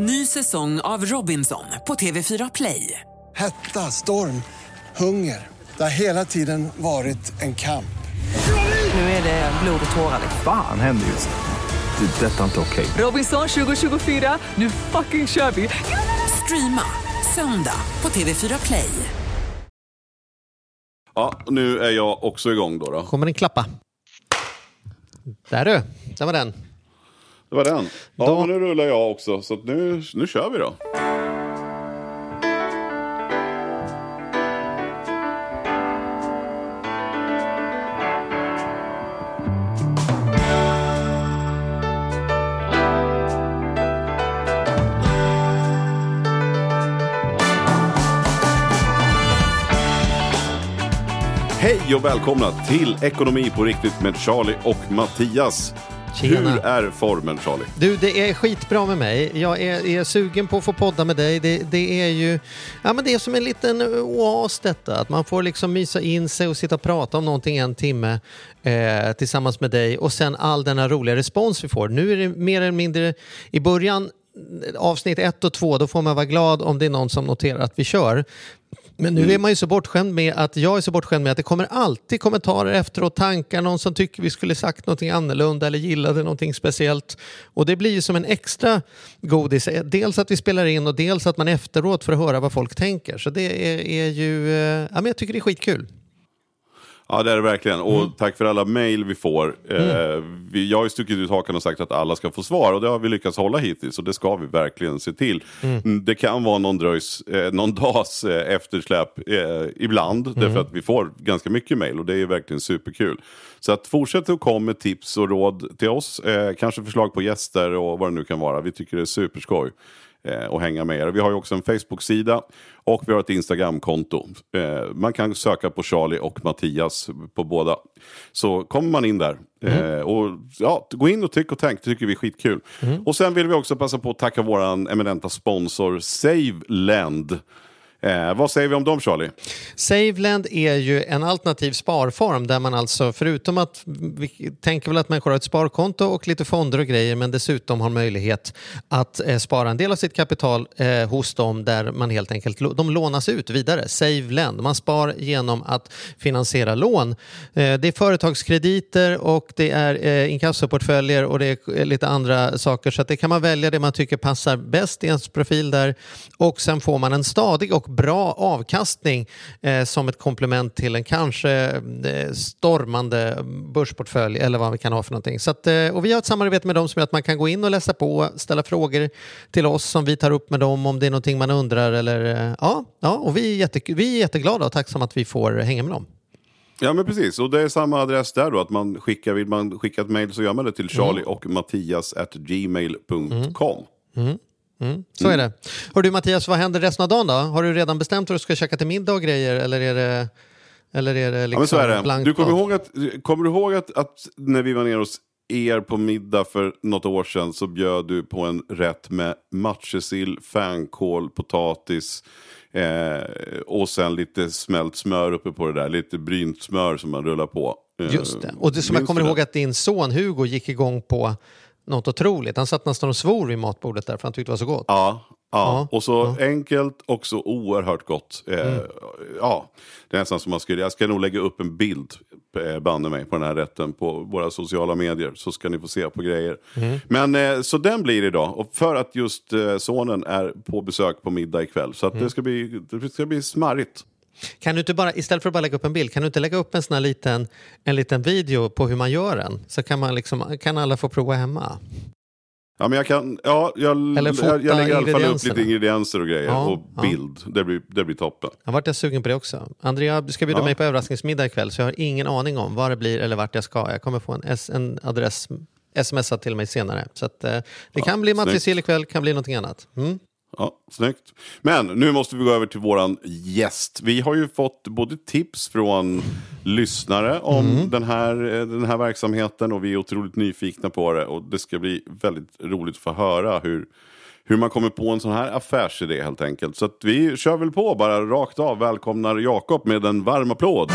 Ny säsong av Robinson på TV4 Play. Hetta, storm, hunger. Det har hela tiden varit en kamp. Nu är det blod och tårar. Fan händer just nu. Det. är Detta är inte okej. Robinson 2024, nu fucking kör vi! Streama söndag på TV4 Play. Ja, nu är jag också igång då. då. Kommer den klappa? Där du, där var den. Det var den. Ja, Då- men nu rullar jag också. Så nu, nu kör vi då. Hej och välkomna till Ekonomi på riktigt med Charlie och Mattias. Tjena. Hur är formen Charlie? Du, det är skitbra med mig. Jag är, är sugen på att få podda med dig. Det, det är ju ja, men det är som en liten oas detta. Att man får liksom mysa in sig och sitta och prata om någonting en timme eh, tillsammans med dig och sen all denna roliga respons vi får. Nu är det mer eller mindre i början avsnitt ett och två, då får man vara glad om det är någon som noterar att vi kör. Men nu är man ju så bortskämd med att jag är så bortskämd med att det kommer alltid kommentarer efteråt, tankar, någon som tycker vi skulle sagt någonting annorlunda eller gillade någonting speciellt. Och det blir ju som en extra godis, dels att vi spelar in och dels att man efteråt får höra vad folk tänker. Så det är, är ju, eh, ja men jag tycker det är skitkul. Ja det är det verkligen. Och Mm. tack för alla mejl vi får. Eh, vi, jag har ju stuckit ut hakan och sagt att alla ska få svar och det har vi lyckats hålla hittills och det ska vi verkligen se till. Mm, Det kan vara någon, dröjs, eh, någon dags eh, eftersläp ibland Mm. därför att vi får ganska mycket mejl och det är verkligen superkul. Så att fortsätt att komma med tips och råd till oss. Kanske förslag på gäster och vad det nu kan vara. Vi tycker det är superskoj och hänga med er. Vi har ju också en Facebook-sida och vi har ett Instagram-konto. Eh, man kan söka på Charlie och Mattias på båda. Så kommer man in där. Eh, och ja, Gå in och tyck och tänk, det tycker vi är skitkul. Och sen vill vi också passa på att tacka våran eminenta sponsor SaveLend. Eh, vad säger vi om dem Charlie? SaveLend är ju en alternativ sparform där man alltså förutom att vi tänker väl att människor har ett sparkonto och lite fonder och grejer men dessutom har möjlighet att eh, spara en del av sitt kapital eh, hos dem där man helt enkelt de lånas ut vidare. SaveLend. Man spar genom att finansiera lån. Eh, det är företagskrediter och det är eh, inkassoportföljer och det är eh, lite andra saker så att det kan man välja det man tycker passar bäst i ens profil där och sen får man en stadig och bra avkastning eh, som ett komplement till en kanske eh, stormande börsportfölj eller vad vi kan ha för någonting. Så att, eh, och vi har ett samarbete med dem som gör att man kan gå in och läsa på, ställa frågor till oss som vi tar upp med dem om det är någonting man undrar eller eh, ja, ja och vi är, jätte, vi är jätteglada och tacksamma att vi får hänga med dem. Ja men precis, och det är samma adress där då. Att man skickar, vill man skicka ett mejl så gör man det till charlie och mattias at gmail.com. Så är det. Hör du Mattias, vad händer resten av dagen då? Har du redan bestämt vad du ska käka till middag och grejer eller är det, eller är det liksom Ja, så är det. Du kommer ihåg, att, kommer du ihåg att, att när vi var nere hos er på middag för något år sedan så bjöd du på en rätt med matjessill, fänkål, potatis eh, och sen lite smält smör uppe på det där. Lite brynt smör som man rullar på. Eh, Just det. Och det som jag kommer ihåg att din son Hugo gick igång på något otroligt. Han satt nästan och svor vid matbordet där för han tyckte det var så gott. Ja, ja. Ja, och så enkelt och så oerhört gott. Eh, Mm. Ja, det är nästan som man skulle, jag ska nog lägga upp en bild, eh, banne mig, på den här rätten på våra sociala medier. Så ska ni få se på grejer. Mm. Men eh, så den blir idag. Och för att just sonen är på besök på middag ikväll. Så Mm. det, ska bli, det ska bli smarrigt. Kan du inte bara, istället för att bara lägga upp en bild, kan du inte lägga upp en sån liten, en liten video på hur man gör den? Så kan, man liksom, kan alla få prova hemma. Ja, men jag kan, ja, jag, jag, jag lägger i alla fall upp lite ingredienser och grejer. Ja, och ja. bild. Det, blir, det blir toppen. Jag vart jag sugen på det också. Andrea, du ska bjuda Ja. mig på överraskningsmiddag ikväll så jag har ingen aning om vad det blir eller vart jag ska. Jag kommer få en, S- en adress smsad till mig senare. Så att, eh, det kan bli matricill ikväll, kan bli någonting annat. Mm. Ja, snyggt. Men nu måste vi gå över till våran gäst. Vi har ju fått både tips från lyssnare om den, här, eh, den här verksamheten och vi är otroligt nyfikna på det. Och det ska bli väldigt roligt att få höra hur, hur man kommer på en sån här affärsidé helt enkelt. Så vi kör väl på bara rakt av. Välkomnar Jakob med en varm applåd.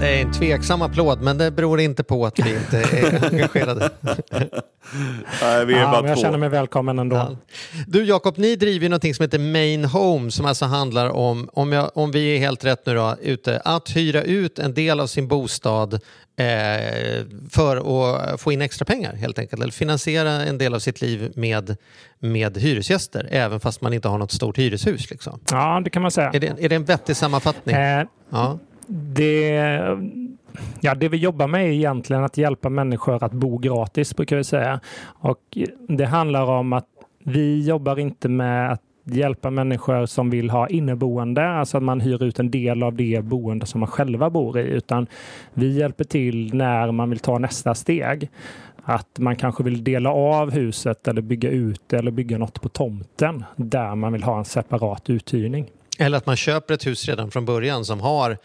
Det är en tveksam applåd, men det beror inte på att vi inte är engagerade. Nej, vi är Ja, bara men jag två. känner mig välkommen ändå. Ja. Du Jakob, ni driver ju någonting som heter Main Home som alltså handlar om, om, jag, om vi är helt rätt nu då, ute, att hyra ut en del av sin bostad eh, för att få in extra pengar helt enkelt. Eller finansiera en del av sitt liv med, med hyresgäster även fast man inte har något stort hyreshus. Liksom. Ja, det kan man säga. Är, det, är det en vettig sammanfattning? Eh, Ja det, ja, det vi jobbar med är egentligen att hjälpa människor att bo gratis, brukar vi säga. Och det handlar om att vi jobbar inte med att hjälpa människor som vill ha inneboende, alltså att man hyr ut en del av det boende som man själva bor i, utan vi hjälper till när man vill ta nästa steg. Att man kanske vill dela av huset eller bygga ut eller bygga något på tomten där man vill ha en separat uthyrning. Eller att man köper ett hus redan från början som har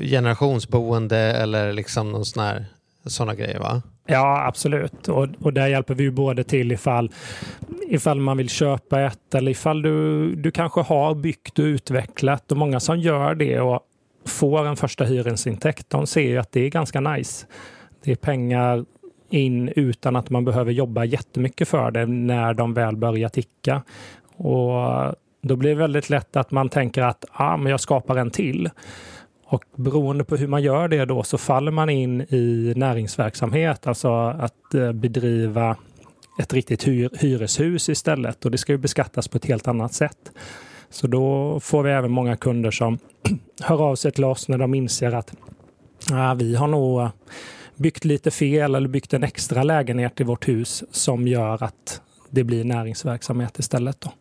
generationsboende eller liksom någon sån här, såna grejer va? Ja, absolut. Och, och där hjälper vi ju både till ifall, ifall man vill köpa ett eller ifall du, du kanske har byggt och utvecklat. Och många som gör det och får en första hyresintäkt, de ser ju att det är ganska nice. Det är pengar in utan att man behöver jobba jättemycket för det när de väl börjar ticka. Och då blir det väldigt lätt att man tänker att ah, men jag skapar en till. Och beroende på hur man gör det då så faller man in i näringsverksamhet, alltså att eh, bedriva ett riktigt hyr, hyreshus istället. Och det ska ju beskattas på ett helt annat sätt. Så då får vi även många kunder som hör av sig till oss när de inser att ah, vi har nog byggt lite fel eller byggt en extra lägenhet i vårt hus som gör att det blir näringsverksamhet istället. Då.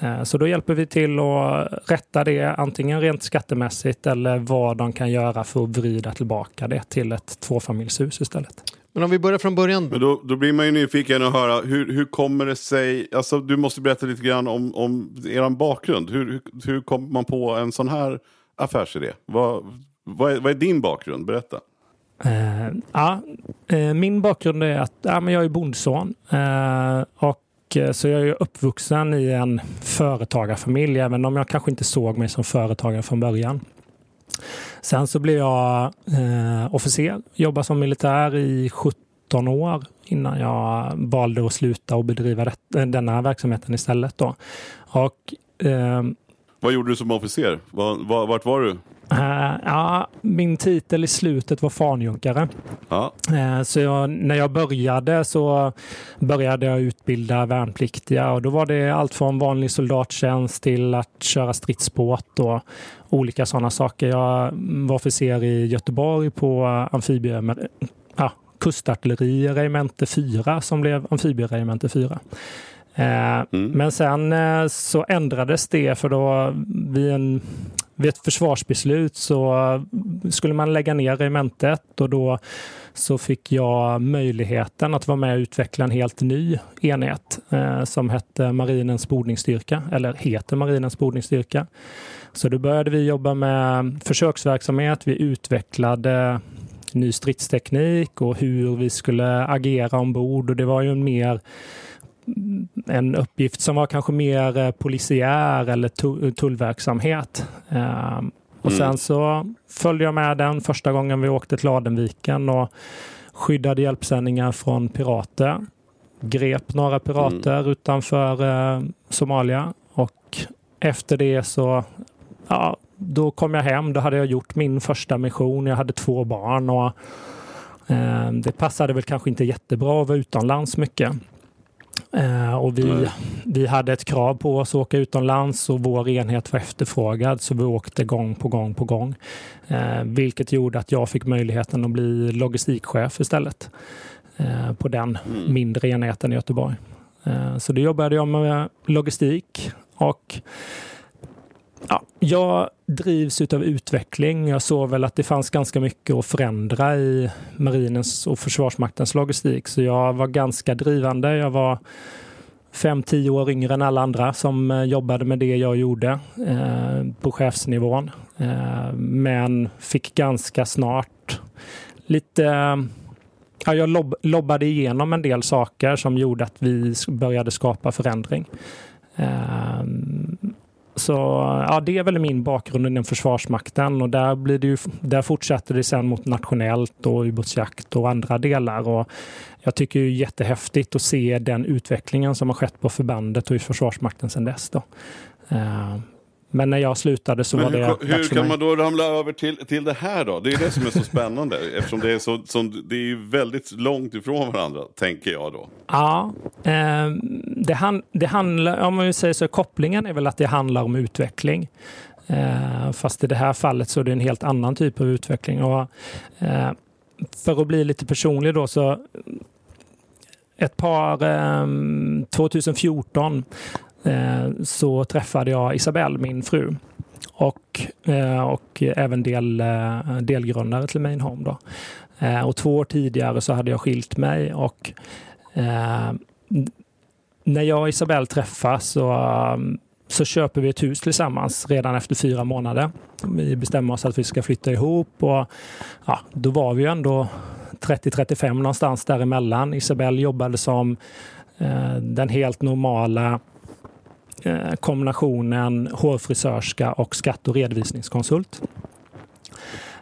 Eh, Så då hjälper vi till att rätta det antingen rent skattemässigt eller vad de kan göra för att vrida tillbaka det till ett tvåfamiljshus istället. Men om vi börjar från början. Men då, då blir man ju nyfiken att höra, hur, hur kommer det sig, alltså du måste berätta lite grann om, om er bakgrund. Hur, hur, hur kommer man på en sån här affärsidé? Vad, vad, är, vad är din bakgrund? Berätta. Eh, ja, eh, min bakgrund är att ja, men jag är bondson. Eh, och, Eh, så jag är uppvuxen i en företagarfamilj, även om jag kanske inte såg mig som företagare från början. Sen så blev jag eh, officer, jobbade som militär i 17 år innan jag valde att sluta och bedriva det, eh, denna verksamheten istället. Då. Och, eh, Vad gjorde du som officer? Var, var, vart var du? Eh, ja, min titel i slutet var fanjunkare. Ja. Eh, Så jag, när jag började så började jag utbilda värnpliktiga och då var det allt från vanlig soldattjänst till att köra stridsbåt och olika sådana saker. Jag var officer i Göteborg på amfibie, ja, kustartilleriregemente 4 som blev amfibieregemente 4. Eh, Men sen så ändrades det för då vid, en, vid ett försvarsbeslut så eh, skulle man lägga ner regementet och då så fick jag möjligheten att vara med och utveckla en helt ny enhet eh, som hette Marinens bordningsstyrka, eller heter Marinens bordningsstyrka. Så då började vi jobba med försöksverksamhet. Vi utvecklade ny stridsteknik och hur vi skulle agera ombord och det var ju en mer en uppgift som var kanske mer eh, polisiär eller tu- tullverksamhet. Ehm, och Mm. sen så följde jag med den första gången vi åkte till Ladenviken och skyddade hjälpsändningar från pirater. Grep några pirater utanför eh, Somalia och efter det så ja, då kom jag hem. Då hade jag gjort min första mission. Jag hade två barn och eh, det passade väl kanske inte jättebra att vara utomlands mycket. Eh, och vi, vi hade ett krav på oss att åka utomlands och vår enhet var efterfrågad så vi åkte gång på gång på gång. Eh, vilket gjorde att jag fick möjligheten att bli logistikchef istället eh, på den mindre enheten i Göteborg. Så då jobbade jag med logistik och Ja, jag drivs utav utveckling. Jag såg väl att det fanns ganska mycket att förändra i marinens och försvarsmaktens logistik. Så jag var ganska drivande. Jag var fem, tio år yngre än alla andra som eh, jobbade med det jag gjorde eh, på chefsnivån. Eh, men fick ganska snart lite Ja, jag lob lobbade igenom en del saker som gjorde att vi började skapa förändring. Eh, så ja, det är väl min bakgrund inom Försvarsmakten och där, blir det ju, där fortsätter det sen mot nationellt och ubåtsjakt och andra delar. Och jag tycker det är jättehäftigt att se den utvecklingen som har skett på förbandet och i Försvarsmakten sedan dess. Då. Eh, men när jag slutade så Men var det hur, hur kan man då ramla över till, till det här då? Det är det som är så spännande. eftersom det är, så, som, det är väldigt långt ifrån varandra, tänker jag då. Ja, eh, det, han, det handlar, om man säger så, kopplingen är väl att det handlar om utveckling. Eh, fast i det här fallet så är det en helt annan typ av utveckling. Och, eh, för att bli lite personlig då så ett par, eh, 2014 Eh, Eh, så träffade jag Isabelle, min fru. Och, eh, och även del, eh, delgrundare till Main Home. Då. Och två år tidigare så hade jag skilt mig och när jag och Isabelle träffas så, mm, så köper vi ett hus tillsammans redan efter fyra månader. Vi bestämmer oss att vi ska flytta ihop och ja, då var vi ändå 30-35 någonstans däremellan. Isabelle jobbade som eh, den helt normala kombinationen hårfrisörska och skatt och redovisningskonsult.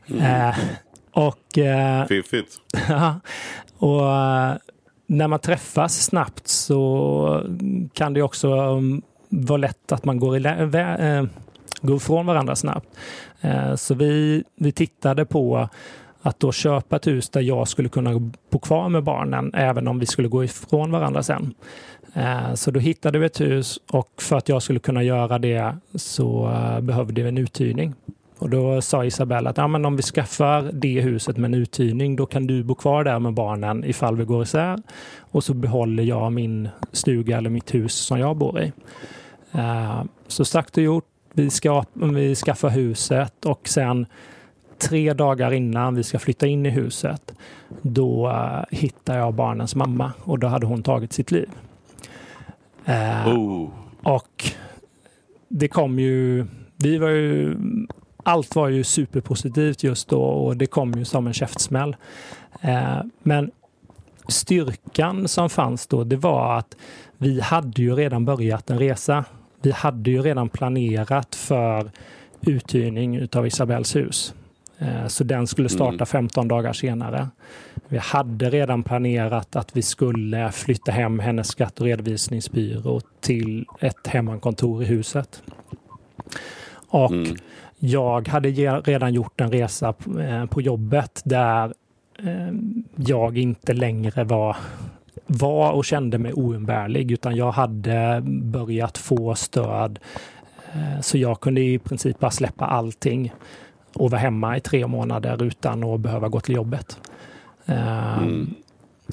Mm. Eh, och, eh, Fiffigt. och eh, när man träffas snabbt så kan det också um, vara lätt att man går, i, äh, går ifrån varandra snabbt. Eh, så vi, vi tittade på att då köpa ett hus där jag skulle kunna bo kvar med barnen även om vi skulle gå ifrån varandra sen. Eh, så då hittade vi ett hus och för att jag skulle kunna göra det så eh, behövde vi en uthyrning. Och då sa Isabella att ja, men om vi skaffar det huset med en uthyrning då kan du bo kvar där med barnen ifall vi går isär. Och så behåller jag min stuga eller mitt hus som jag bor i. Eh, så sagt och gjort. Vi, ska, vi skaffar huset och sen tre dagar innan vi ska flytta in i huset då hittar jag barnens mamma och då hade hon tagit sitt liv. Eh, oh. Och det kom ju, vi var ju, allt var ju superpositivt just då och det kom ju som en käftsmäll. Eh, men styrkan som fanns då, det var att vi hade ju redan börjat en resa. Vi hade ju redan planerat för uthyrning utav Isabells hus. Eh, så den skulle starta 15 mm. dagar senare. Vi hade redan planerat att vi skulle flytta hem hennes skatt och redovisningsbyrå till ett hemmakontor i huset. Och mm. jag hade redan gjort en resa eh, på jobbet där eh, jag inte längre var var och kände mig oumbärlig utan jag hade börjat få stöd så jag kunde i princip bara släppa allting och vara hemma i tre månader utan att behöva gå till jobbet. Ehm, mm.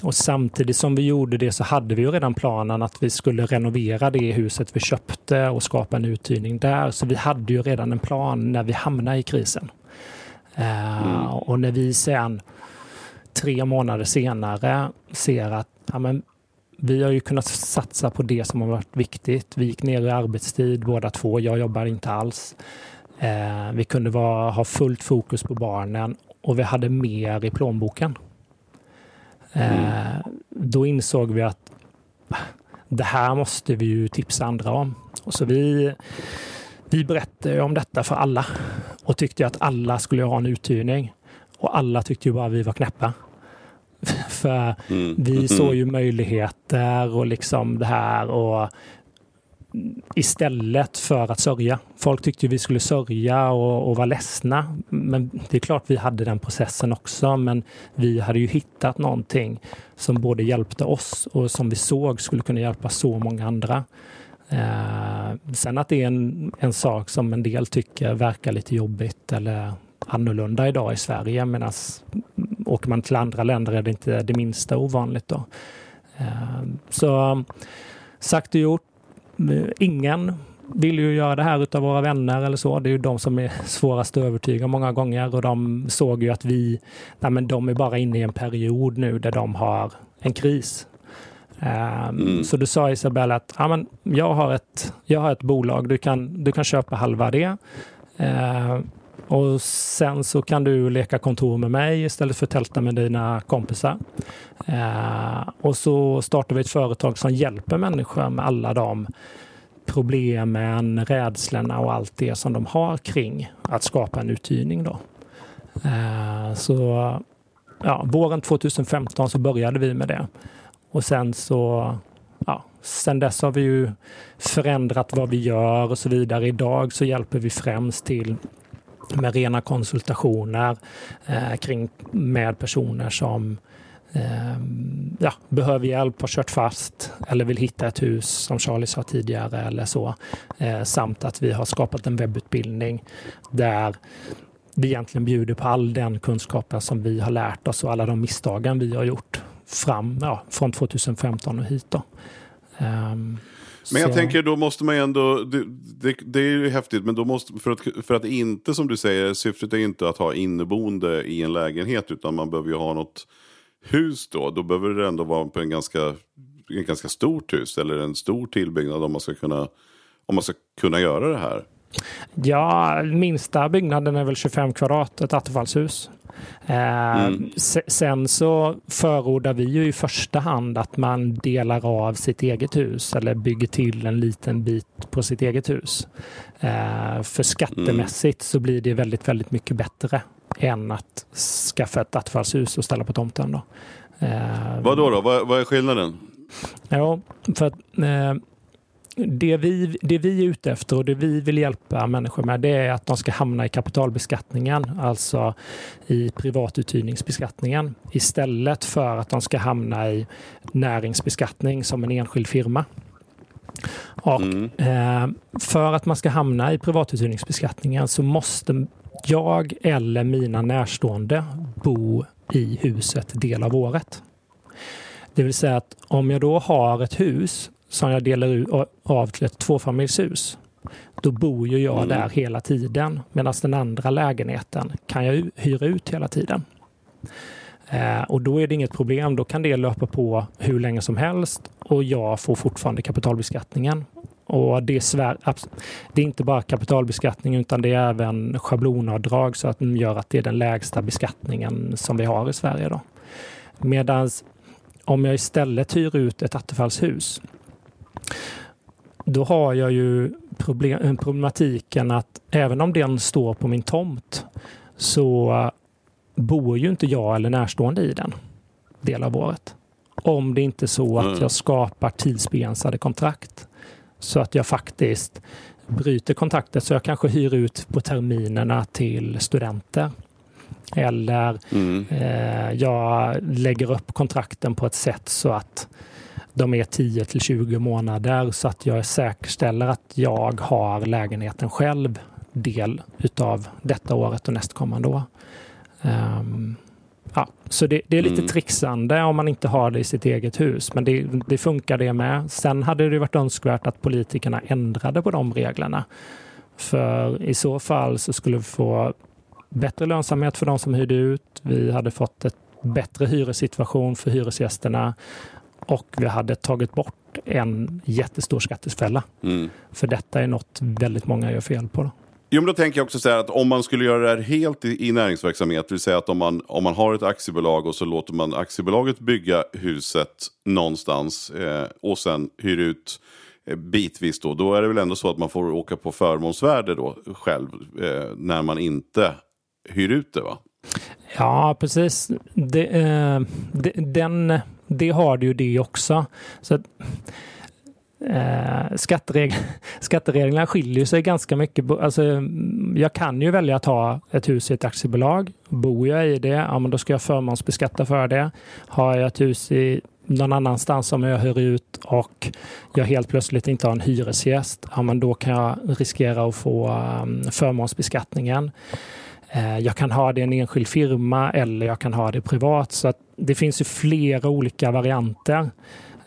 Och samtidigt som vi gjorde det så hade vi ju redan planen att vi skulle renovera det huset vi köpte och skapa en uthyrning där. Så vi hade ju redan en plan när vi hamnade i krisen. Ehm, mm. Och när vi sen tre månader senare ser att ja, men, vi har ju kunnat satsa på det som har varit viktigt. Vi gick ner i arbetstid båda två. Jag jobbar inte alls. Eh, vi kunde vara, ha fullt fokus på barnen och vi hade mer i plånboken. Eh, mm. Då insåg vi att det här måste vi ju tipsa andra om. Och så vi, vi berättade om detta för alla och tyckte att alla skulle ha en uthyrning. Och alla tyckte ju bara vi var knäppa. För mm. vi såg ju möjligheter och liksom det här och istället för att sörja. Folk tyckte vi skulle sörja och, och vara ledsna. Men det är klart vi hade den processen också. Men vi hade ju hittat någonting som både hjälpte oss och som vi såg skulle kunna hjälpa så många andra. Eh, sen att det är en, en sak som en del tycker verkar lite jobbigt eller annorlunda idag i Sverige medan åker man till andra länder är det inte det minsta ovanligt. Då. Eh, så sagt och gjort, ingen vill ju göra det här utav våra vänner eller så. Det är ju de som är svårast att övertyga många gånger och de såg ju att vi, nej men de är bara inne i en period nu där de har en kris. Um, mm. Så då sa Isabella att ja, men jag, har ett, jag har ett bolag, du kan, du kan köpa halva det. Och sen så kan du leka kontor med mig istället för att tälta med dina kompisar. Eh, och så startar vi ett företag som hjälper människor med alla de problemen, rädslorna och allt det som de har kring att skapa en uthyrning. Då. Eh, så ja, våren 2015 så började vi med det. Och sen så ja, sen dess har vi ju förändrat vad vi gör och så vidare. Idag så hjälper vi främst till med rena konsultationer eh, kring med personer som eh, ja, behöver hjälp, har kört fast eller vill hitta ett hus som Charlie sa tidigare eller så. Eh, samt att vi har skapat en webbutbildning där vi egentligen bjuder på all den kunskapen som vi har lärt oss och alla de misstagen vi har gjort fram ja, från 2015 och hit. Då. Um, men jag tänker då måste man ju ändå, det, det, det, är ju häftigt, men då måste, för att, för att inte som du säger, syftet är inte att ha inneboende i en lägenhet, utan man behöver ju ha något hus då. Då behöver det ändå vara på en ganska, en ganska stort hus, eller en stor tillbyggnad om man ska kunna, om man ska kunna göra det här. Ja, minsta byggnaden är väl 25 kvadrat, ett attefallshus. Eh, mm. Sen så förordar vi ju i första hand att man delar av sitt eget hus eller bygger till en liten bit på sitt eget hus. Eh, för skattemässigt så blir det väldigt, väldigt mycket bättre än att skaffa ett attefallshus och ställa på tomten. Då. Eh, vad då? då? Vad, vad är skillnaden? Ja, för att det vi, det vi är ute efter och det vi vill hjälpa människor med det är att de ska hamna i kapitalbeskattningen, alltså i privatuthyrningsbeskattningen istället för att de ska hamna i näringsbeskattning som en enskild firma. Och, mm. eh, för att man ska hamna i privatuthyrningsbeskattningen så måste jag eller mina närstående bo i huset del av året. Det vill säga att om jag då har ett hus som jag delar av till ett tvåfamiljshus. Då bor ju jag mm. där hela tiden medan den andra lägenheten kan jag hyra ut hela tiden. Eh, och då är det inget problem. Då kan det löpa på hur länge som helst och jag får fortfarande kapitalbeskattningen. Och det är, svär, det är inte bara kapitalbeskattning utan det är även schablonavdrag så att det gör att det är den lägsta beskattningen som vi har i Sverige. Medan om jag istället hyr ut ett attefallshus då har jag ju problem, problematiken att även om den står på min tomt så bor ju inte jag eller närstående i den del av året. Om det inte är så att mm. jag skapar tidsbegränsade kontrakt. Så att jag faktiskt bryter kontraktet så jag kanske hyr ut på terminerna till studenter. Eller mm. eh, jag lägger upp kontrakten på ett sätt så att de är 10 till 20 månader så att jag säkerställer att jag har lägenheten själv del utav detta året och nästkommande år. Um, ja, så det, det, är lite mm. trixande om man inte har det i sitt eget hus, men det, det, funkar det med. Sen hade det varit önskvärt att politikerna ändrade på de reglerna. För i så fall så skulle vi få bättre lönsamhet för de som hyrde ut. Vi hade fått ett bättre hyressituation för hyresgästerna och vi hade tagit bort en jättestor skattefälla. Mm. För detta är något väldigt många gör fel på. Då. Jo, men då tänker jag också så här att om man skulle göra det här helt i, i näringsverksamhet, det vill säga att om man, om man har ett aktiebolag och så låter man aktiebolaget bygga huset någonstans eh, och sen hyr ut eh, bitvis då, då är det väl ändå så att man får åka på förmånsvärde då själv eh, när man inte hyr ut det va? Ja, precis. Det, eh, den det har du ju det också. Så att, eh, skattereg skattereglerna skiljer sig ganska mycket. Alltså, jag kan ju välja att ha ett hus i ett aktiebolag. Bor jag i det, ja, men då ska jag förmånsbeskatta för det. Har jag ett hus i någon annanstans som jag hyr ut och jag helt plötsligt inte har en hyresgäst, ja, men då kan jag riskera att få um, förmånsbeskattningen. Eh, jag kan ha det i en enskild firma eller jag kan ha det privat. Så det finns ju flera olika varianter.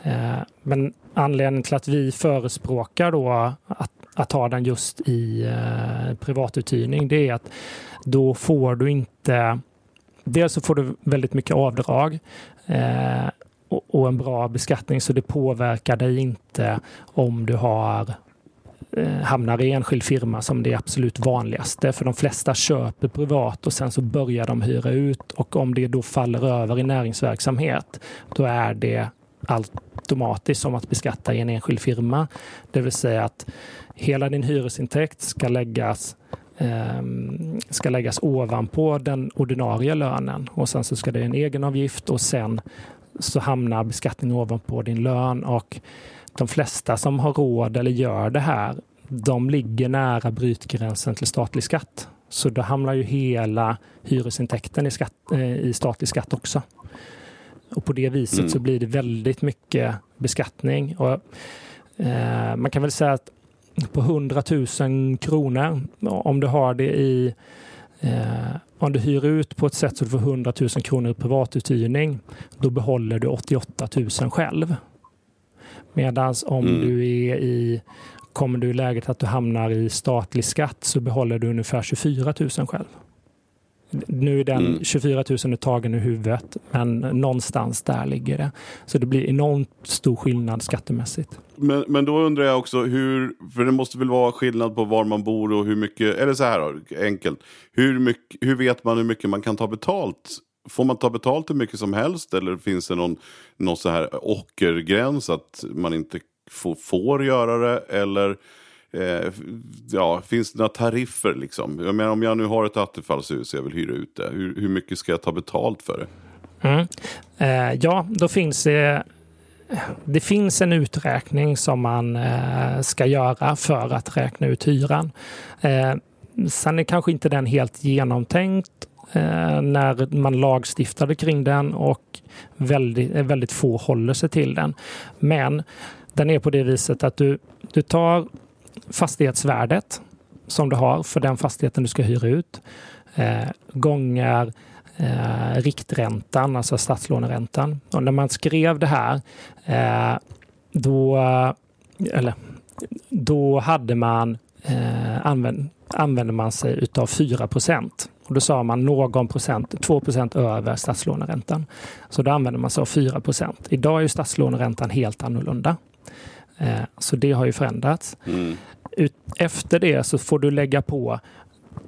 Eh, men anledningen till att vi förespråkar då att, att ha den just i eh, privatuthyrning, det är att då får du inte... Dels så får du väldigt mycket avdrag eh, och en bra beskattning så det påverkar dig inte om du har Eh, hamnar i enskild firma som det absolut vanligaste. För de flesta köper privat och sen så börjar de hyra ut och om det då faller över i näringsverksamhet, då är det automatiskt som att beskatta i en enskild firma. Det vill säga att hela din hyresintäkt ska läggas ehm, ska läggas ovanpå den ordinarie lönen och sen så ska det en egenavgift och sen så hamnar beskattningen ovanpå din lön och de flesta som har råd eller gör det här, de ligger nära brytgränsen till statlig skatt. Så då hamnar ju hela hyresintäkten i, skatt, eh, i statlig skatt också. Och på det viset mm. så blir det väldigt mycket beskattning. Och, eh, man kan väl säga att på 100 000 kronor, om du har det i eh, om du hyr ut på ett sätt så du får 100 000 kronor i privatuthyrning, då behåller du 88 000 själv. Medan om mm. du är i kommer du i läget att du hamnar i statlig skatt så behåller du ungefär 24 000 själv. Nu är den mm. 24 000 tagen ur huvudet, men någonstans där ligger det. Så det blir enormt stor skillnad skattemässigt. Men, men då undrar jag också hur, för det måste väl vara skillnad på var man bor och hur mycket, eller så här enkelt. Hur, mycket, hur vet man hur mycket man kan ta betalt Får man ta betalt hur mycket som helst eller finns det någon, någon så här ockergräns att man inte får, får göra det? Eller eh, ja, finns det några tariffer liksom? Jag menar om jag nu har ett attefallshus och jag vill hyra ut det, hur, hur mycket ska jag ta betalt för det? Mm. Eh, ja, då finns det det finns en uträkning som man eh, ska göra för att räkna ut hyran. Eh, sen är kanske inte den helt genomtänkt eh, när man lagstiftade kring den och väldigt, eh, väldigt få håller sig till den. Men den är på det viset att du, du tar fastighetsvärdet som du har för den fastigheten du ska hyra ut eh, gånger eh, rikträntan, alltså statslåneräntan. Och när man skrev det här eh, då, eller, då hade man eh, använd, använde man sig utav 4 procent. Och då sa man någon procent, 2 procent över statslåneräntan. Så då använder man sig av 4 procent. Idag är ju statslåneräntan helt annorlunda. Eh, så det har ju förändrats. Mm. Efter det så får du lägga på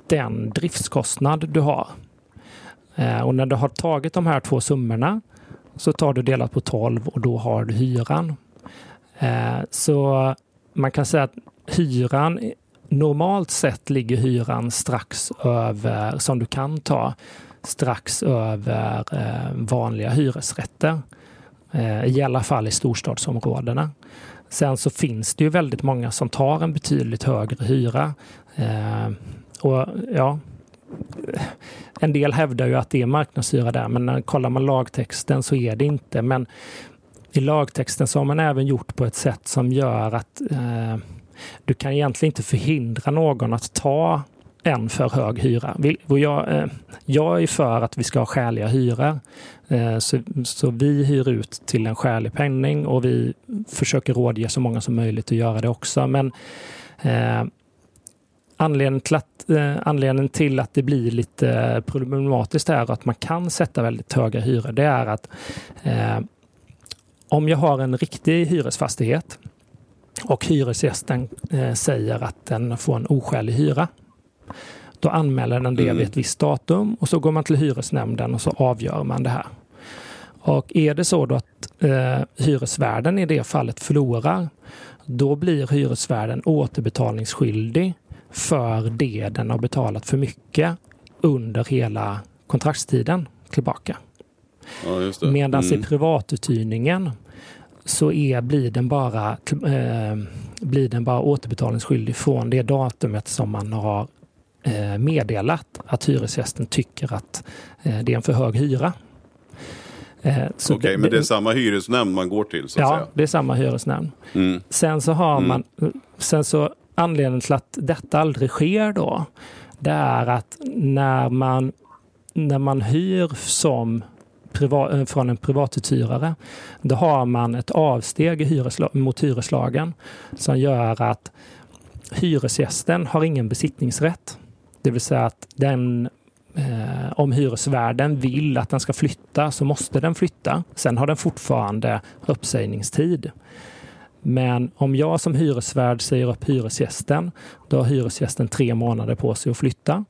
den driftskostnad du har. Eh, och när du har tagit de här två summorna så tar du delat på 12 och då har du hyran. Eh, så man kan säga att hyran, normalt sett ligger hyran strax över, som du kan ta, strax över eh, vanliga hyresrätter. Eh, I alla fall i storstadsområdena. Sen så finns det ju väldigt många som tar en betydligt högre hyra. Eh, och ja, en del hävdar ju att det är marknadshyra där, men när kollar man lagtexten så är det inte. Men i lagtexten så har man även gjort på ett sätt som gör att eh, du kan egentligen inte förhindra någon att ta en för hög hyra. Jag, eh, jag är för att vi ska ha skäliga hyror. Eh, så, så vi hyr ut till en skälig penning och vi försöker rådge så många som möjligt att göra det också. Men eh, anledningen, till att, eh, anledningen till att det blir lite problematiskt är att man kan sätta väldigt höga hyror. Det är att eh, om jag har en riktig hyresfastighet och hyresgästen eh, säger att den får en oskälig hyra då anmäler den det mm. vid ett visst datum och så går man till hyresnämnden och så avgör man det här. Och är det så då att eh, hyresvärden i det fallet förlorar, då blir hyresvärden återbetalningsskyldig för det den har betalat för mycket under hela kontraktstiden tillbaka. Ja, Medan mm. i privatuthyrningen så är, blir, den bara, eh, blir den bara återbetalningsskyldig från det datumet som man har Eh, meddelat att hyresgästen tycker att eh, det är en för hög hyra. Eh, Okej, okay, men det är samma hyresnämnd man går till? Så att ja, säga. det är samma hyresnämnd. Mm. Sen så har mm. man, sen så anledningen till att detta aldrig sker då, det är att när man, när man hyr som privat, eh, från en privatuthyrare, då har man ett avsteg i hyresla, mot hyreslagen som gör att hyresgästen har ingen besittningsrätt. Det vill säga att den, eh, om hyresvärden vill att den ska flytta så måste den flytta. Sen har den fortfarande uppsägningstid. Men om jag som hyresvärd säger upp hyresgästen, då har hyresgästen tre månader på sig att flytta.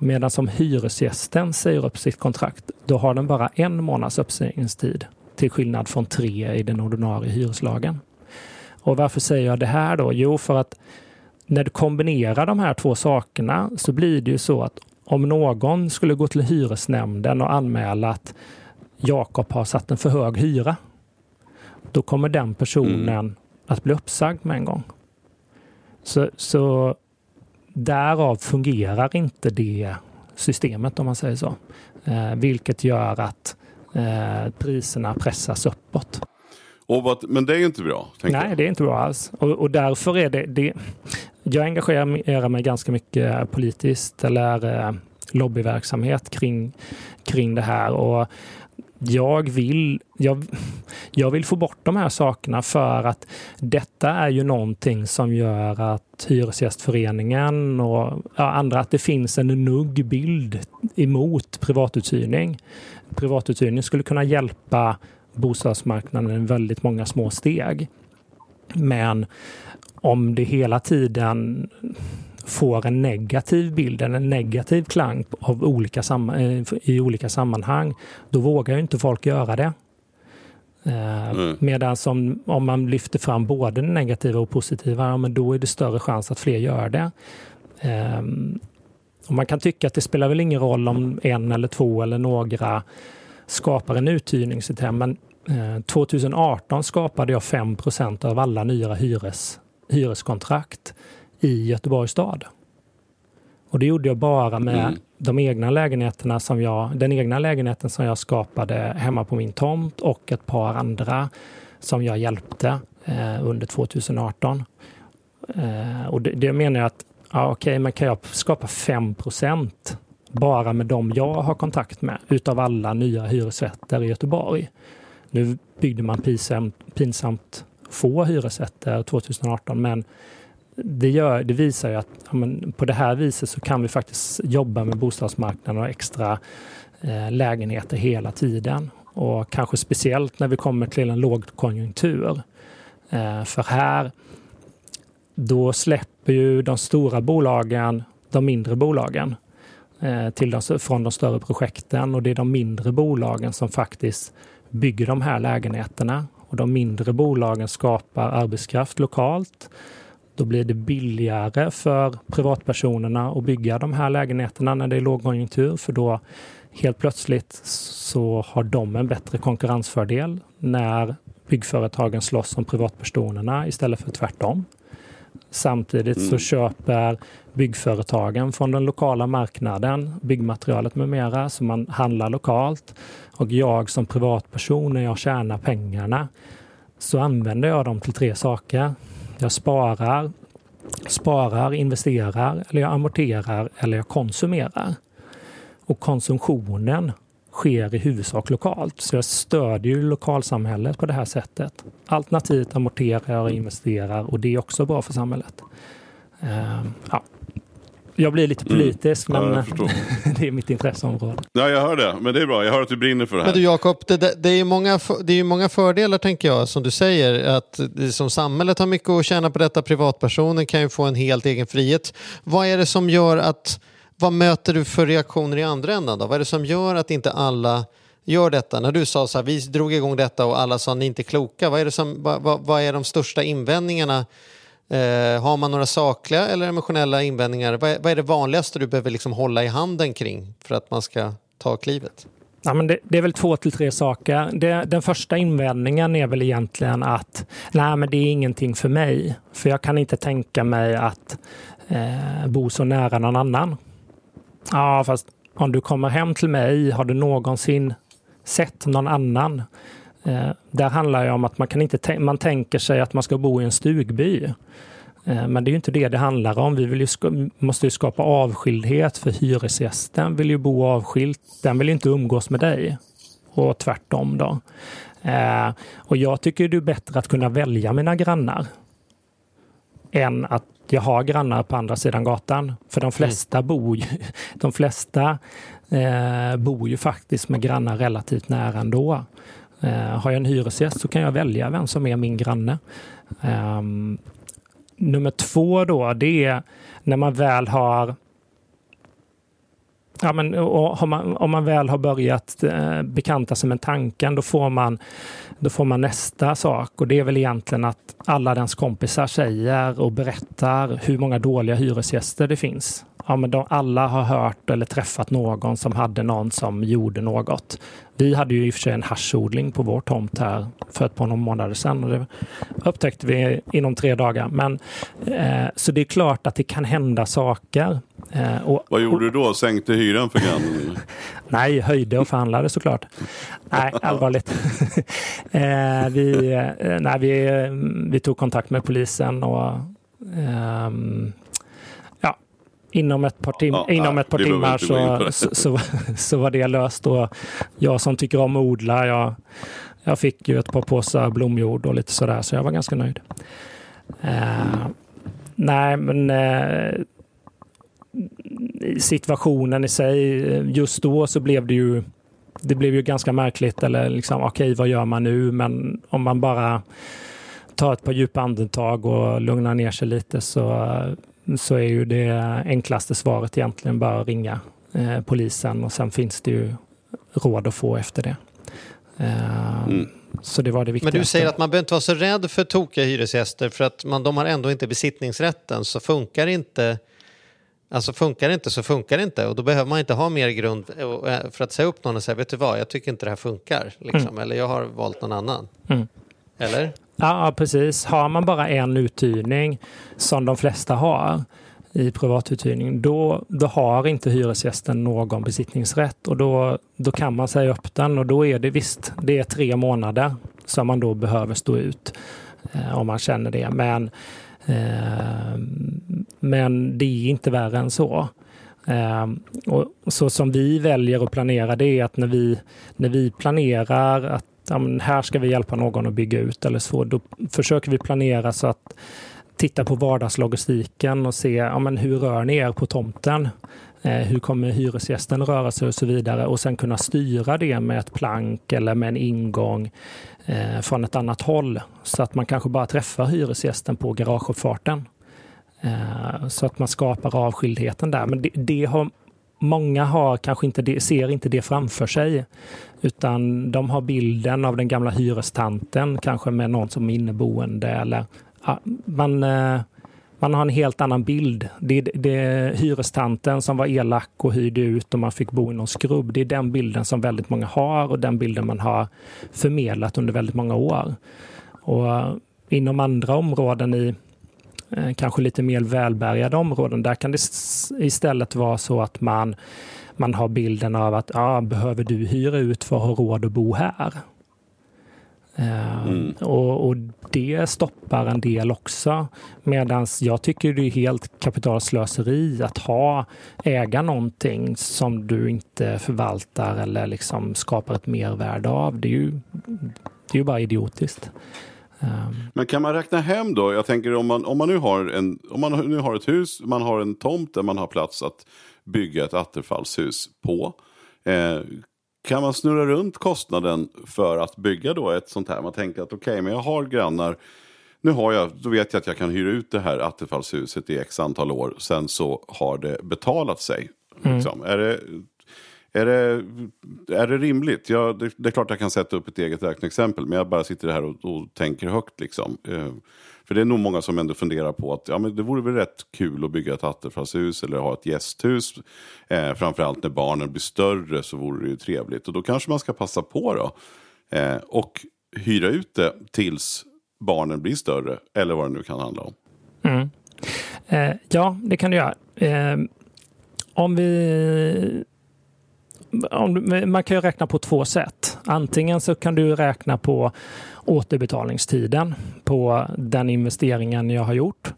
Medan som hyresgästen säger upp sitt kontrakt, då har den bara en månads uppsägningstid. till skillnad från tre i den ordinarie hyreslagen. Och varför säger jag det här då? Jo, för att när du kombinerar de här två sakerna så blir det ju så att om någon skulle gå till hyresnämnden och anmäla att Jakob har satt en för hög hyra, då kommer den personen mm. att bli uppsagd med en gång. Så, så därav fungerar inte det systemet om man säger så. Eh, vilket gör att eh, priserna pressas uppåt. Vad, men det är ju inte bra. Nej, jag. det är inte bra alls. Och, och därför är det, det, Jag engagerar mig ganska mycket politiskt eller eh, lobbyverksamhet kring, kring det här. Och jag vill, jag, jag vill få bort de här sakerna för att detta är ju någonting som gör att Hyresgästföreningen och ja, andra, att det finns en nugg bild emot privatuthyrning. Privatuthyrning skulle kunna hjälpa bostadsmarknaden i väldigt många små steg. Men om det hela tiden får en negativ bild, en negativ klang av olika eh, i olika sammanhang, då vågar ju inte folk göra det. Eh, mm. Medan som, om man lyfter fram både det negativa och positiva, ja, men då är det större chans att fler gör det. Um, och man kan tycka att det spelar väl ingen roll om en eller två eller några skapar en uthyrningssystem, men eh, 2018 skapade jag 5% av alla nya hyres, hyreskontrakt i Göteborgs stad. Och det gjorde jag bara med mm. de egna lägenheterna som jag, den egna lägenheten som jag skapade hemma på min tomt och ett par andra som jag hjälpte eh, under 2018. Eh, och det, det menar jag att, ja, okej, okay, men kan jag skapa 5% bara med de jag har kontakt med utav alla nya hyresrätter i Göteborg. Nu byggde man pinsamt, pinsamt få hyresrätter 2018, men det, gör, det visar ju att ja, men, på det här viset så kan vi faktiskt jobba med bostadsmarknaden och extra eh, lägenheter hela tiden. Och kanske speciellt när vi kommer till en lågkonjunktur. Eh, för här, då släpper ju de stora bolagen de mindre bolagen eh, till de, från de större projekten och det är de mindre bolagen som faktiskt bygger de här lägenheterna. Och de mindre bolagen skapar arbetskraft lokalt då blir det billigare för privatpersonerna att bygga de här lägenheterna när det är lågkonjunktur för då helt plötsligt så har de en bättre konkurrensfördel när byggföretagen slåss om privatpersonerna istället för tvärtom. Samtidigt så mm. köper byggföretagen från den lokala marknaden byggmaterialet med mera, så man handlar lokalt. Och jag som privatperson, när jag tjänar pengarna, så använder jag dem till tre saker. Jag sparar, sparar, investerar, eller jag amorterar eller jag konsumerar. Och konsumtionen sker i huvudsak lokalt. Så jag stödjer ju lokalsamhället på det här sättet. Alternativt amorterar jag och investerar och det är också bra för samhället. Uh, ja. Jag blir lite mm. politisk, mm. men ja, det är mitt intresseområde. Ja, jag hör det. Men det är bra. Jag hör att du brinner för det här. Men du Jakob, det, det, är många, det är många fördelar tänker jag, som du säger. Att som samhället har mycket att tjäna på detta. Privatpersoner kan ju få en helt egen frihet. Vad är det som gör att... Vad möter du för reaktioner i andra änden? Då? Vad är det som gör att inte alla gör detta? När du sa så här, vi drog igång detta och alla sa ni är inte kloka. Vad är, det som, vad, vad, vad är de största invändningarna Eh, har man några sakliga eller emotionella invändningar? Vad är, vad är det vanligaste du behöver liksom hålla i handen kring för att man ska ta klivet? Ja, men det, det, är väl två till tre saker. Det, den första invändningen är väl egentligen att nej, men det är ingenting för mig. För jag kan inte tänka mig att eh, bo så nära någon annan. Ja, fast om du kommer hem till mig, har du någonsin sett någon annan? Eh, där handlar det om att man, kan inte man tänker sig att man ska bo i en stugby. Eh, men det är ju inte det det handlar om. Vi vill ju måste ju skapa avskildhet för hyresgästen vill ju bo avskilt. Den vill inte umgås med dig. Och tvärtom då. Eh, och jag tycker det är bättre att kunna välja mina grannar. Än att jag har grannar på andra sidan gatan. För de mm. flesta mm. bor ju, de flesta eh, bor ju faktiskt med grannar relativt nära ändå. Eh, har jag en hyresgäst så kan jag välja vem som är min granne. Ehm, nummer två då, det är när man väl har Ja, men, har man, om man väl har börjat eh, bekanta sig med tanken, då får, man, då får man nästa sak. Och det är väl egentligen att alla dens kompisar säger och berättar hur många dåliga hyresgäster det finns. Ja, men de, alla har hört eller träffat någon som hade någon som gjorde något. Vi hade ju i och för sig en haschodling på vår tomt här för ett par månader sedan. Och det upptäckte vi inom tre dagar. Men, eh, så det är klart att det kan hända saker. Eh, och, Vad gjorde du då? Sänkte hyran för grannen? nej, höjde och förhandlade såklart. nej, allvarligt. eh, vi, eh, nej, vi, vi tog kontakt med polisen och ehm, inom ett par, tim ja, inom ett par timmar så, så, så, så, var det löst. Och jag som tycker om att odla, jag, jag fick ju ett par påsar blomjord och lite sådär, så jag var ganska nöjd. Uh, nej, men uh, situationen i sig, just då så blev det ju det blev ju ganska märkligt, eller liksom okej, okay, vad gör man nu? Men om man bara tar ett par djupa andetag och lugnar ner sig lite så så är ju det enklaste svaret egentligen bara att ringa eh, polisen och sen finns det ju råd att få efter det. Eh, mm. Så det var det viktigaste. Men du säger att man behöver inte vara så rädd för tokiga hyresgäster för att man, de har ändå inte besittningsrätten så funkar inte Alltså funkar det inte så funkar det inte och då behöver man inte ha mer grund eh, för att säga upp någon och säga vet du vad, jag tycker inte det här funkar. Liksom. Mm. Eller jag har valt någon annan. Mm. Eller? Ja, precis. Har man bara en uthyrning, som de flesta har i privatuthyrning, då, då har inte hyresgästen någon besittningsrätt och då, då kan man säga upp den och då är det visst, det är tre månader som man då behöver stå ut eh, om man känner det. Men, eh, men det är inte värre än så. Eh, och så som vi väljer att planera det är att när vi, när vi planerar att ja, men här ska vi hjälpa någon att bygga ut eller så. Då försöker vi planera så att titta på vardagslogistiken och se ja, men hur rör ni er på tomten? Eh, hur kommer hyresgästen röra sig och så vidare och sen kunna styra det med ett plank eller med en ingång eh, från ett annat håll så att man kanske bara träffar hyresgästen på garageuppfarten. Eh, så att man skapar avskildheten där. Men det, det har många har kanske inte det, ser inte det framför sig. Utan de har bilden av den gamla hyrestanten, kanske med någon som är inneboende. Eller, ja, man, eh, man har en helt annan bild. Det, det är hyrestanten som var elak och hyrde ut och man fick bo i någon skrubb. Det är den bilden som väldigt många har och den bilden man har förmedlat under väldigt många år. Och eh, inom andra områden i eh, kanske lite mer välbärgade områden, där kan det istället vara så att man, man har bilden av att ja, behöver du hyra ut för att ha råd att bo här? Eh, mm. Och, och, det stoppar en del också. Medan jag tycker det är helt kapitalslöseri att ha, äga någonting som du inte förvaltar eller liksom skapar ett mervärde av. Det är ju, det är ju bara idiotiskt. Um. Men kan man räkna hem då? Jag tänker om man, om man, nu, har en, om man nu har ett hus, man har en tomt där man har plats att bygga ett attefallshus på. Eh, kan man snurra runt kostnaden för att bygga då ett sånt här? Man tänker att okej, okay, men jag har grannar. Nu har jag, då vet jag att jag kan hyra ut det här attefallshuset i x antal år. Sen så har det betalat sig. Mm. Liksom. Är det är det, är det rimligt? Ja, det, det, är klart jag kan sätta upp ett eget räkneexempel. Men jag bara sitter här och, och tänker högt. Liksom. Eh, för det är nog många som ändå funderar på att ja, men det vore väl rätt kul att bygga ett attefallshus eller ha ett gästhus. Eh, framförallt när barnen blir större så vore det ju trevligt. Och då kanske man ska passa på då. Eh, och hyra ut det tills barnen blir större. Eller vad det nu kan handla om. Mm. Eh, ja, det kan du göra. Eh, om vi man kan ju räkna på två sätt. Antingen så kan du räkna på återbetalningstiden på den investeringen jag har gjort.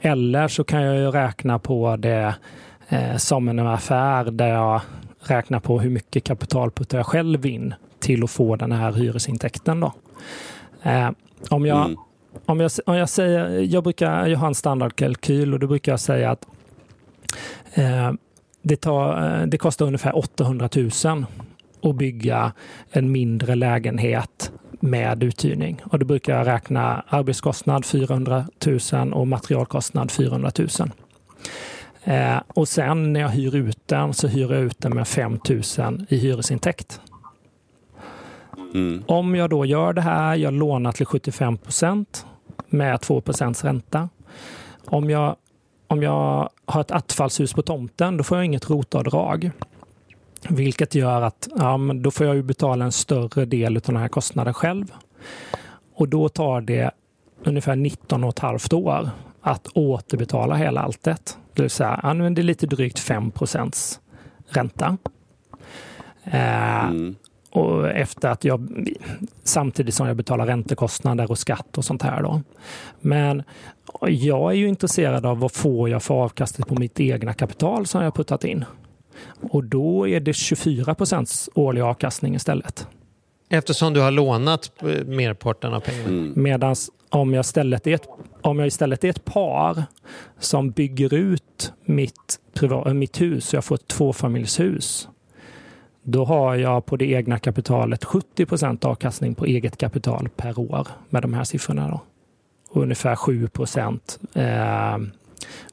Eller så kan jag ju räkna på det eh, som en affär där jag räknar på hur mycket kapital puttar jag själv in till att få den här hyresintäkten. Då. Eh, om, jag, mm. om, jag, om jag säger, jag brukar jag har en standardkalkyl och då brukar jag säga att eh, det, tar, eh, det kostar ungefär 800 000 att bygga en mindre lägenhet med uthyrning. Och då brukar jag räkna arbetskostnad 400 000 och materialkostnad 400 000. Eh, och sen när jag hyr ut den så hyr jag ut den med 5 000 i hyresintäkt. Mm. Om jag då gör det här, jag lånar till 75 procent med 2 procents ränta. Om jag, om jag har ett attfallshus på tomten, då får jag inget rotavdrag. Vilket gör att ja, då får jag ju betala en större del av den här kostnaden själv. Och då tar det ungefär 19 och ett halvt år att återbetala hela alltet. Det vill säga, är lite drygt 5 procents ränta. Eh, Mm. och efter att jag, samtidigt som jag betalar räntekostnader och skatt och sånt här. Då. Men jag är ju intresserad av vad får jag för avkastning på mitt egna kapital som jag puttat in. Och då är det 24 procents årlig avkastning istället. Eftersom du har lånat eh, merparten av pengarna. Mm. Medan om jag, istället är ett, om jag istället är ett par som bygger ut mitt, priva, mitt hus, så jag får ett tvåfamiljshus, då har jag på det egna kapitalet 70 procent avkastning på eget kapital per år med de här siffrorna. Då. Och ungefär 7 procent, eh,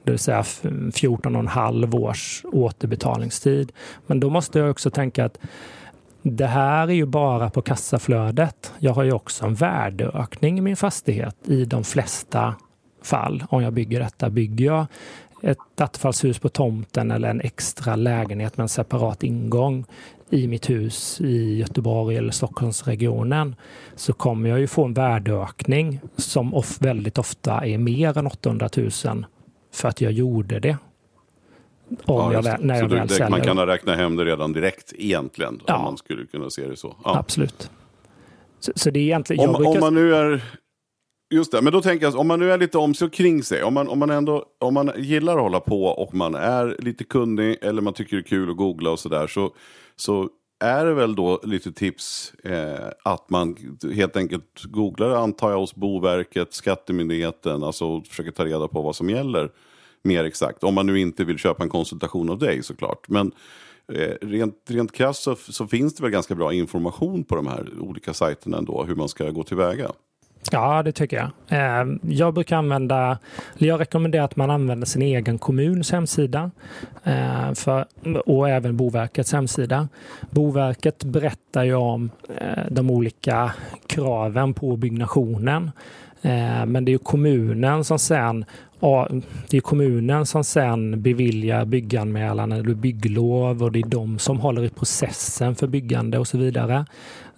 det vill säga 14,5 års återbetalningstid. Men då måste jag också tänka att det här är ju bara på kassaflödet. Jag har ju också en värdeökning i min fastighet i de flesta fall. Om jag bygger detta, bygger jag ett attefallshus på tomten eller en extra lägenhet med en separat ingång i mitt hus i Göteborg eller Stockholmsregionen så kommer jag ju få en värdeökning som of, väldigt ofta är mer än 800 000 för att jag gjorde det. Om Ja, jag när så jag väl säljer. man kan räkna hem det redan direkt egentligen. Ja. Om man skulle kunna se det så. Ja. Absolut. Så, så det är egentligen... Om, brukar- om man nu är... Just det, men då tänker jag, om man nu är lite om sig och kring sig, om man, om, man ändå, om man gillar att hålla på och man är lite kunnig eller man tycker det är kul att googla och sådär så, så är det väl då lite tips eh, att man helt enkelt googlar, antar jag, hos Boverket, Skattemyndigheten, alltså försöker ta reda på vad som gäller mer exakt. Om man nu inte vill köpa en konsultation av dig såklart. Men eh, rent, rent krasst så, så finns det väl ganska bra information på de här olika sajterna ändå, hur man ska gå tillväga. Ja, det tycker jag. Ehm, jag brukar använda, eller jag rekommenderar att man använder sin egen kommuns hemsida eh, för, och även Boverkets hemsida. Boverket berättar ju om eh, de olika kraven på byggnationen. Ehm, men det är ju kommunen som sen ja, det är kommunen som sen beviljar bygganmälan eller bygglov och det är de som håller i processen för byggande och så vidare.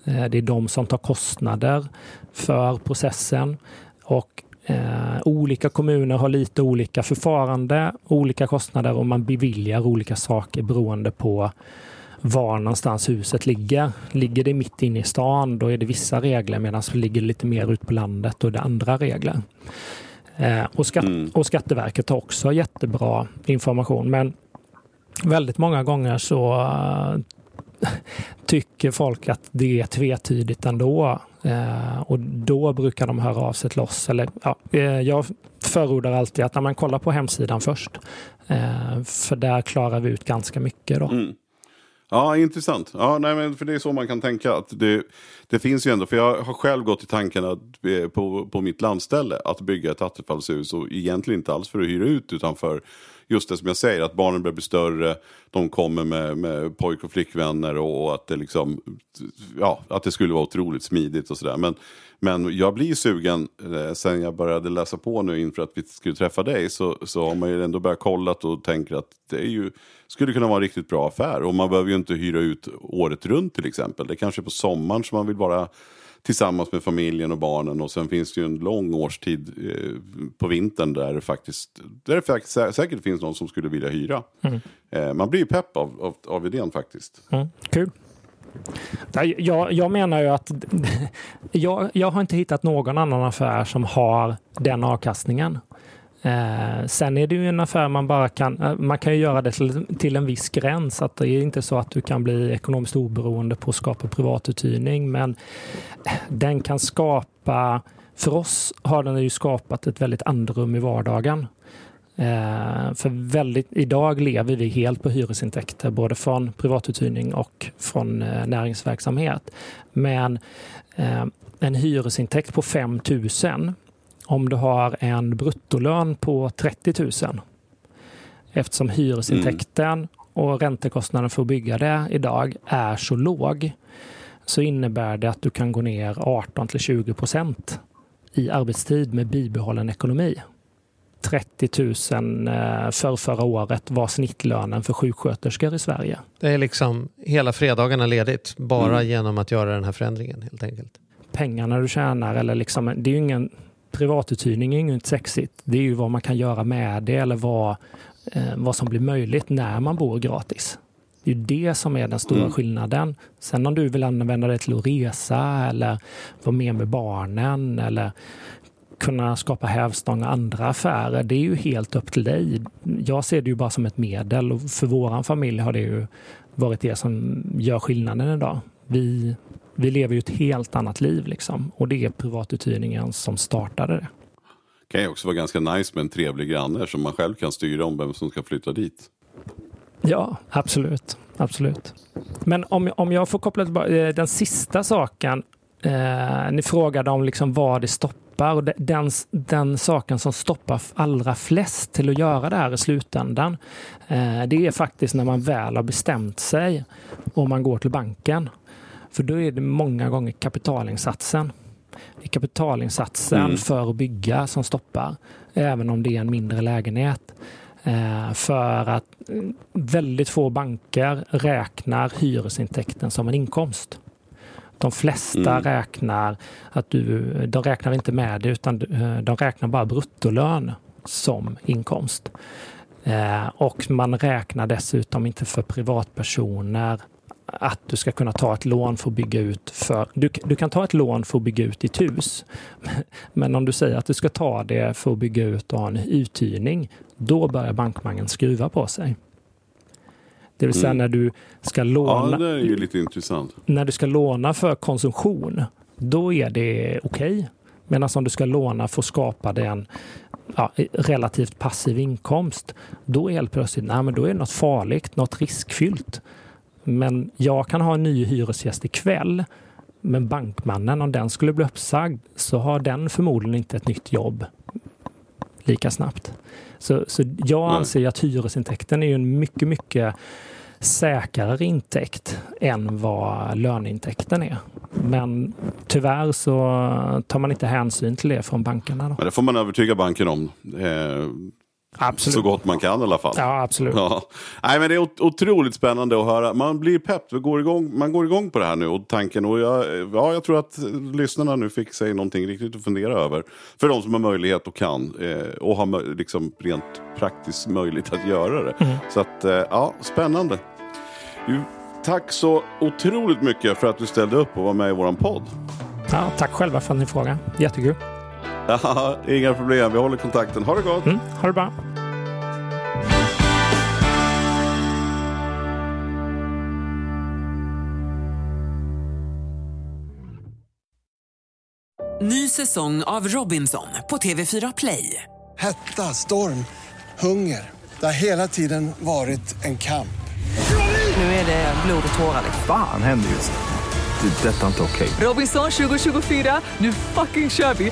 Eh, det är de som tar kostnader för processen och eh, olika kommuner har lite olika förfarande, olika kostnader och man beviljar olika saker beroende på var någonstans huset ligger. Ligger det mitt inne i stan, då är det vissa regler medan det ligger lite mer ut på landet, då är det andra regler. Eh, och, skatt, Mm. och Skatteverket har också jättebra information, men väldigt många gånger så eh, tycker folk att det är tvetydigt ändå. Eh, och då brukar de höra av sig till oss. Eller, ja, eh, jag förordar alltid att när man kollar på hemsidan först. Eh, för där klarar vi ut ganska mycket. Då. Mm. Ja, intressant. Ja, nej, men för det är så man kan tänka. Att det, det finns ju ändå, för jag har själv gått i tanken att, eh, på, på mitt landställe att bygga ett attefallshus och egentligen inte alls för att hyra ut utan för just det som jag säger, att barnen börjar bli större, de kommer med, med pojk och flickvänner och, och att det liksom, ja, att det skulle vara otroligt smidigt och sådär. Men, men jag blir sugen, eh, sen jag började läsa på nu inför att vi skulle träffa dig, så, så har man ju ändå börjat kolla och tänker att det är ju, skulle kunna vara en riktigt bra affär. Och man behöver ju inte hyra ut året runt till exempel. Det är kanske är på sommaren som man vill vara tillsammans med familjen och barnen. Och sen finns det ju en lång årstid eh, på vintern där det faktiskt, där det faktiskt sä- säkert finns någon som skulle vilja hyra. Eh, man blir ju pepp av, av, av idén faktiskt. Mm, kul. Jag, jag menar ju att jag, jag har inte hittat någon annan affär som har den avkastningen. Eh, sen är det ju en affär man bara kan, eh, man kan ju göra det till, till en viss gräns. Att det är inte så att du kan bli ekonomiskt oberoende på att skapa privatuthyrning. Men den kan skapa, för oss har den ju skapat ett väldigt andrum i vardagen. Eh, för väldigt, idag lever vi helt på hyresintäkter, både från privatuthyrning och från eh, näringsverksamhet. Men eh, en hyresintäkt på 5 000 om du har en bruttolön på 30 000 Eftersom hyresintäkten och räntekostnaden för att bygga det idag är så låg så innebär det att du kan gå ner 18 till 20 procent i arbetstid med bibehållen ekonomi. 30 000 för förra året var snittlönen för sjuksköterskor i Sverige. Det är liksom hela fredagarna ledigt bara mm. genom att göra den här förändringen helt enkelt. Pengarna du tjänar eller liksom, det är ju ingen privatuthyrning är ju inget sexigt. Det är ju vad man kan göra med det eller vad, eh, vad som blir möjligt när man bor gratis. Det är ju det som är den stora mm. skillnaden. Sen om du vill använda det till att resa eller vara med med barnen eller kunna skapa hävstång och andra affärer, det är ju helt upp till dig. Jag ser det ju bara som ett medel och för våran familj har det ju varit det som gör skillnaden idag. Vi, vi lever ju ett helt annat liv liksom och det är privatuthyrningen som startade det. Det kan ju också vara ganska nice med en trevlig granne som man själv kan styra om vem som ska flytta dit. Ja, absolut. absolut. Men om, om jag får koppla tillbaka eh, den sista saken. Eh, ni frågade om liksom vad det stoppar. Och den, den saken som stoppar allra flest till att göra det här i slutändan. Eh, det är faktiskt när man väl har bestämt sig och man går till banken. För då är det många gånger kapitalinsatsen. Det är kapitalinsatsen mm. för att bygga som stoppar. Även om det är en mindre lägenhet. Eh, för att eh, väldigt få banker räknar hyresintäkten som en inkomst. De flesta mm. räknar att du, de räknar inte med det utan eh, de räknar bara bruttolön som inkomst. Och man räknar dessutom inte för privatpersoner att du ska kunna ta ett lån för att bygga ut för... Du, du, kan ta ett lån för att bygga ut ditt hus. Men om du säger att du ska ta det för att bygga ut och ha en uthyrning, då börjar bankmangen skruva på sig. Det vill säga mm. när du ska låna... Ja, det är ju lite intressant. När du ska låna för konsumtion, då är det okej. Okay. Medan om du ska låna för att skapa dig en ja, relativt passiv inkomst, då är helt plötsligt nej, men då är det något farligt, något riskfyllt. Men jag kan ha en ny hyresgäst ikväll. Men bankmannen, om den skulle bli uppsagd, så har den förmodligen inte ett nytt jobb lika snabbt. Så, så jag anser att hyresintäkten är en mycket, mycket säkrare intäkt än vad löneintäkten är. Men tyvärr så tar man inte hänsyn till det från bankerna. Då. Men det får man övertyga banken om. Absolut. Så gott man kan i alla fall. Ja, absolut. Ja. Nej, men det är otroligt spännande att höra. Man blir pepp, går igång, man går igång på det här nu. Och tanken, och jag, ja, jag tror att lyssnarna nu fick sig någonting riktigt att fundera över. För de som har möjlighet och kan. Eh, och har liksom rent praktiskt möjlighet att göra det. Mm. Så att, eh, ja, spännande. Tack så otroligt mycket för att du ställde upp och var med i vår podd. Ja, tack själva för att ni frågade. Jättekul. Ja, inga problem. Vi håller kontakten. Ha det gott. Mm, ha det bra. Ny säsong av Robinson på TV4 Play. Hetta, storm, hunger. Det har hela tiden varit en kamp. Nu är det blod och tårar. Fan händer just det. Det är detta inte okej. Okay. Robinson 2024, nu fucking kör vi!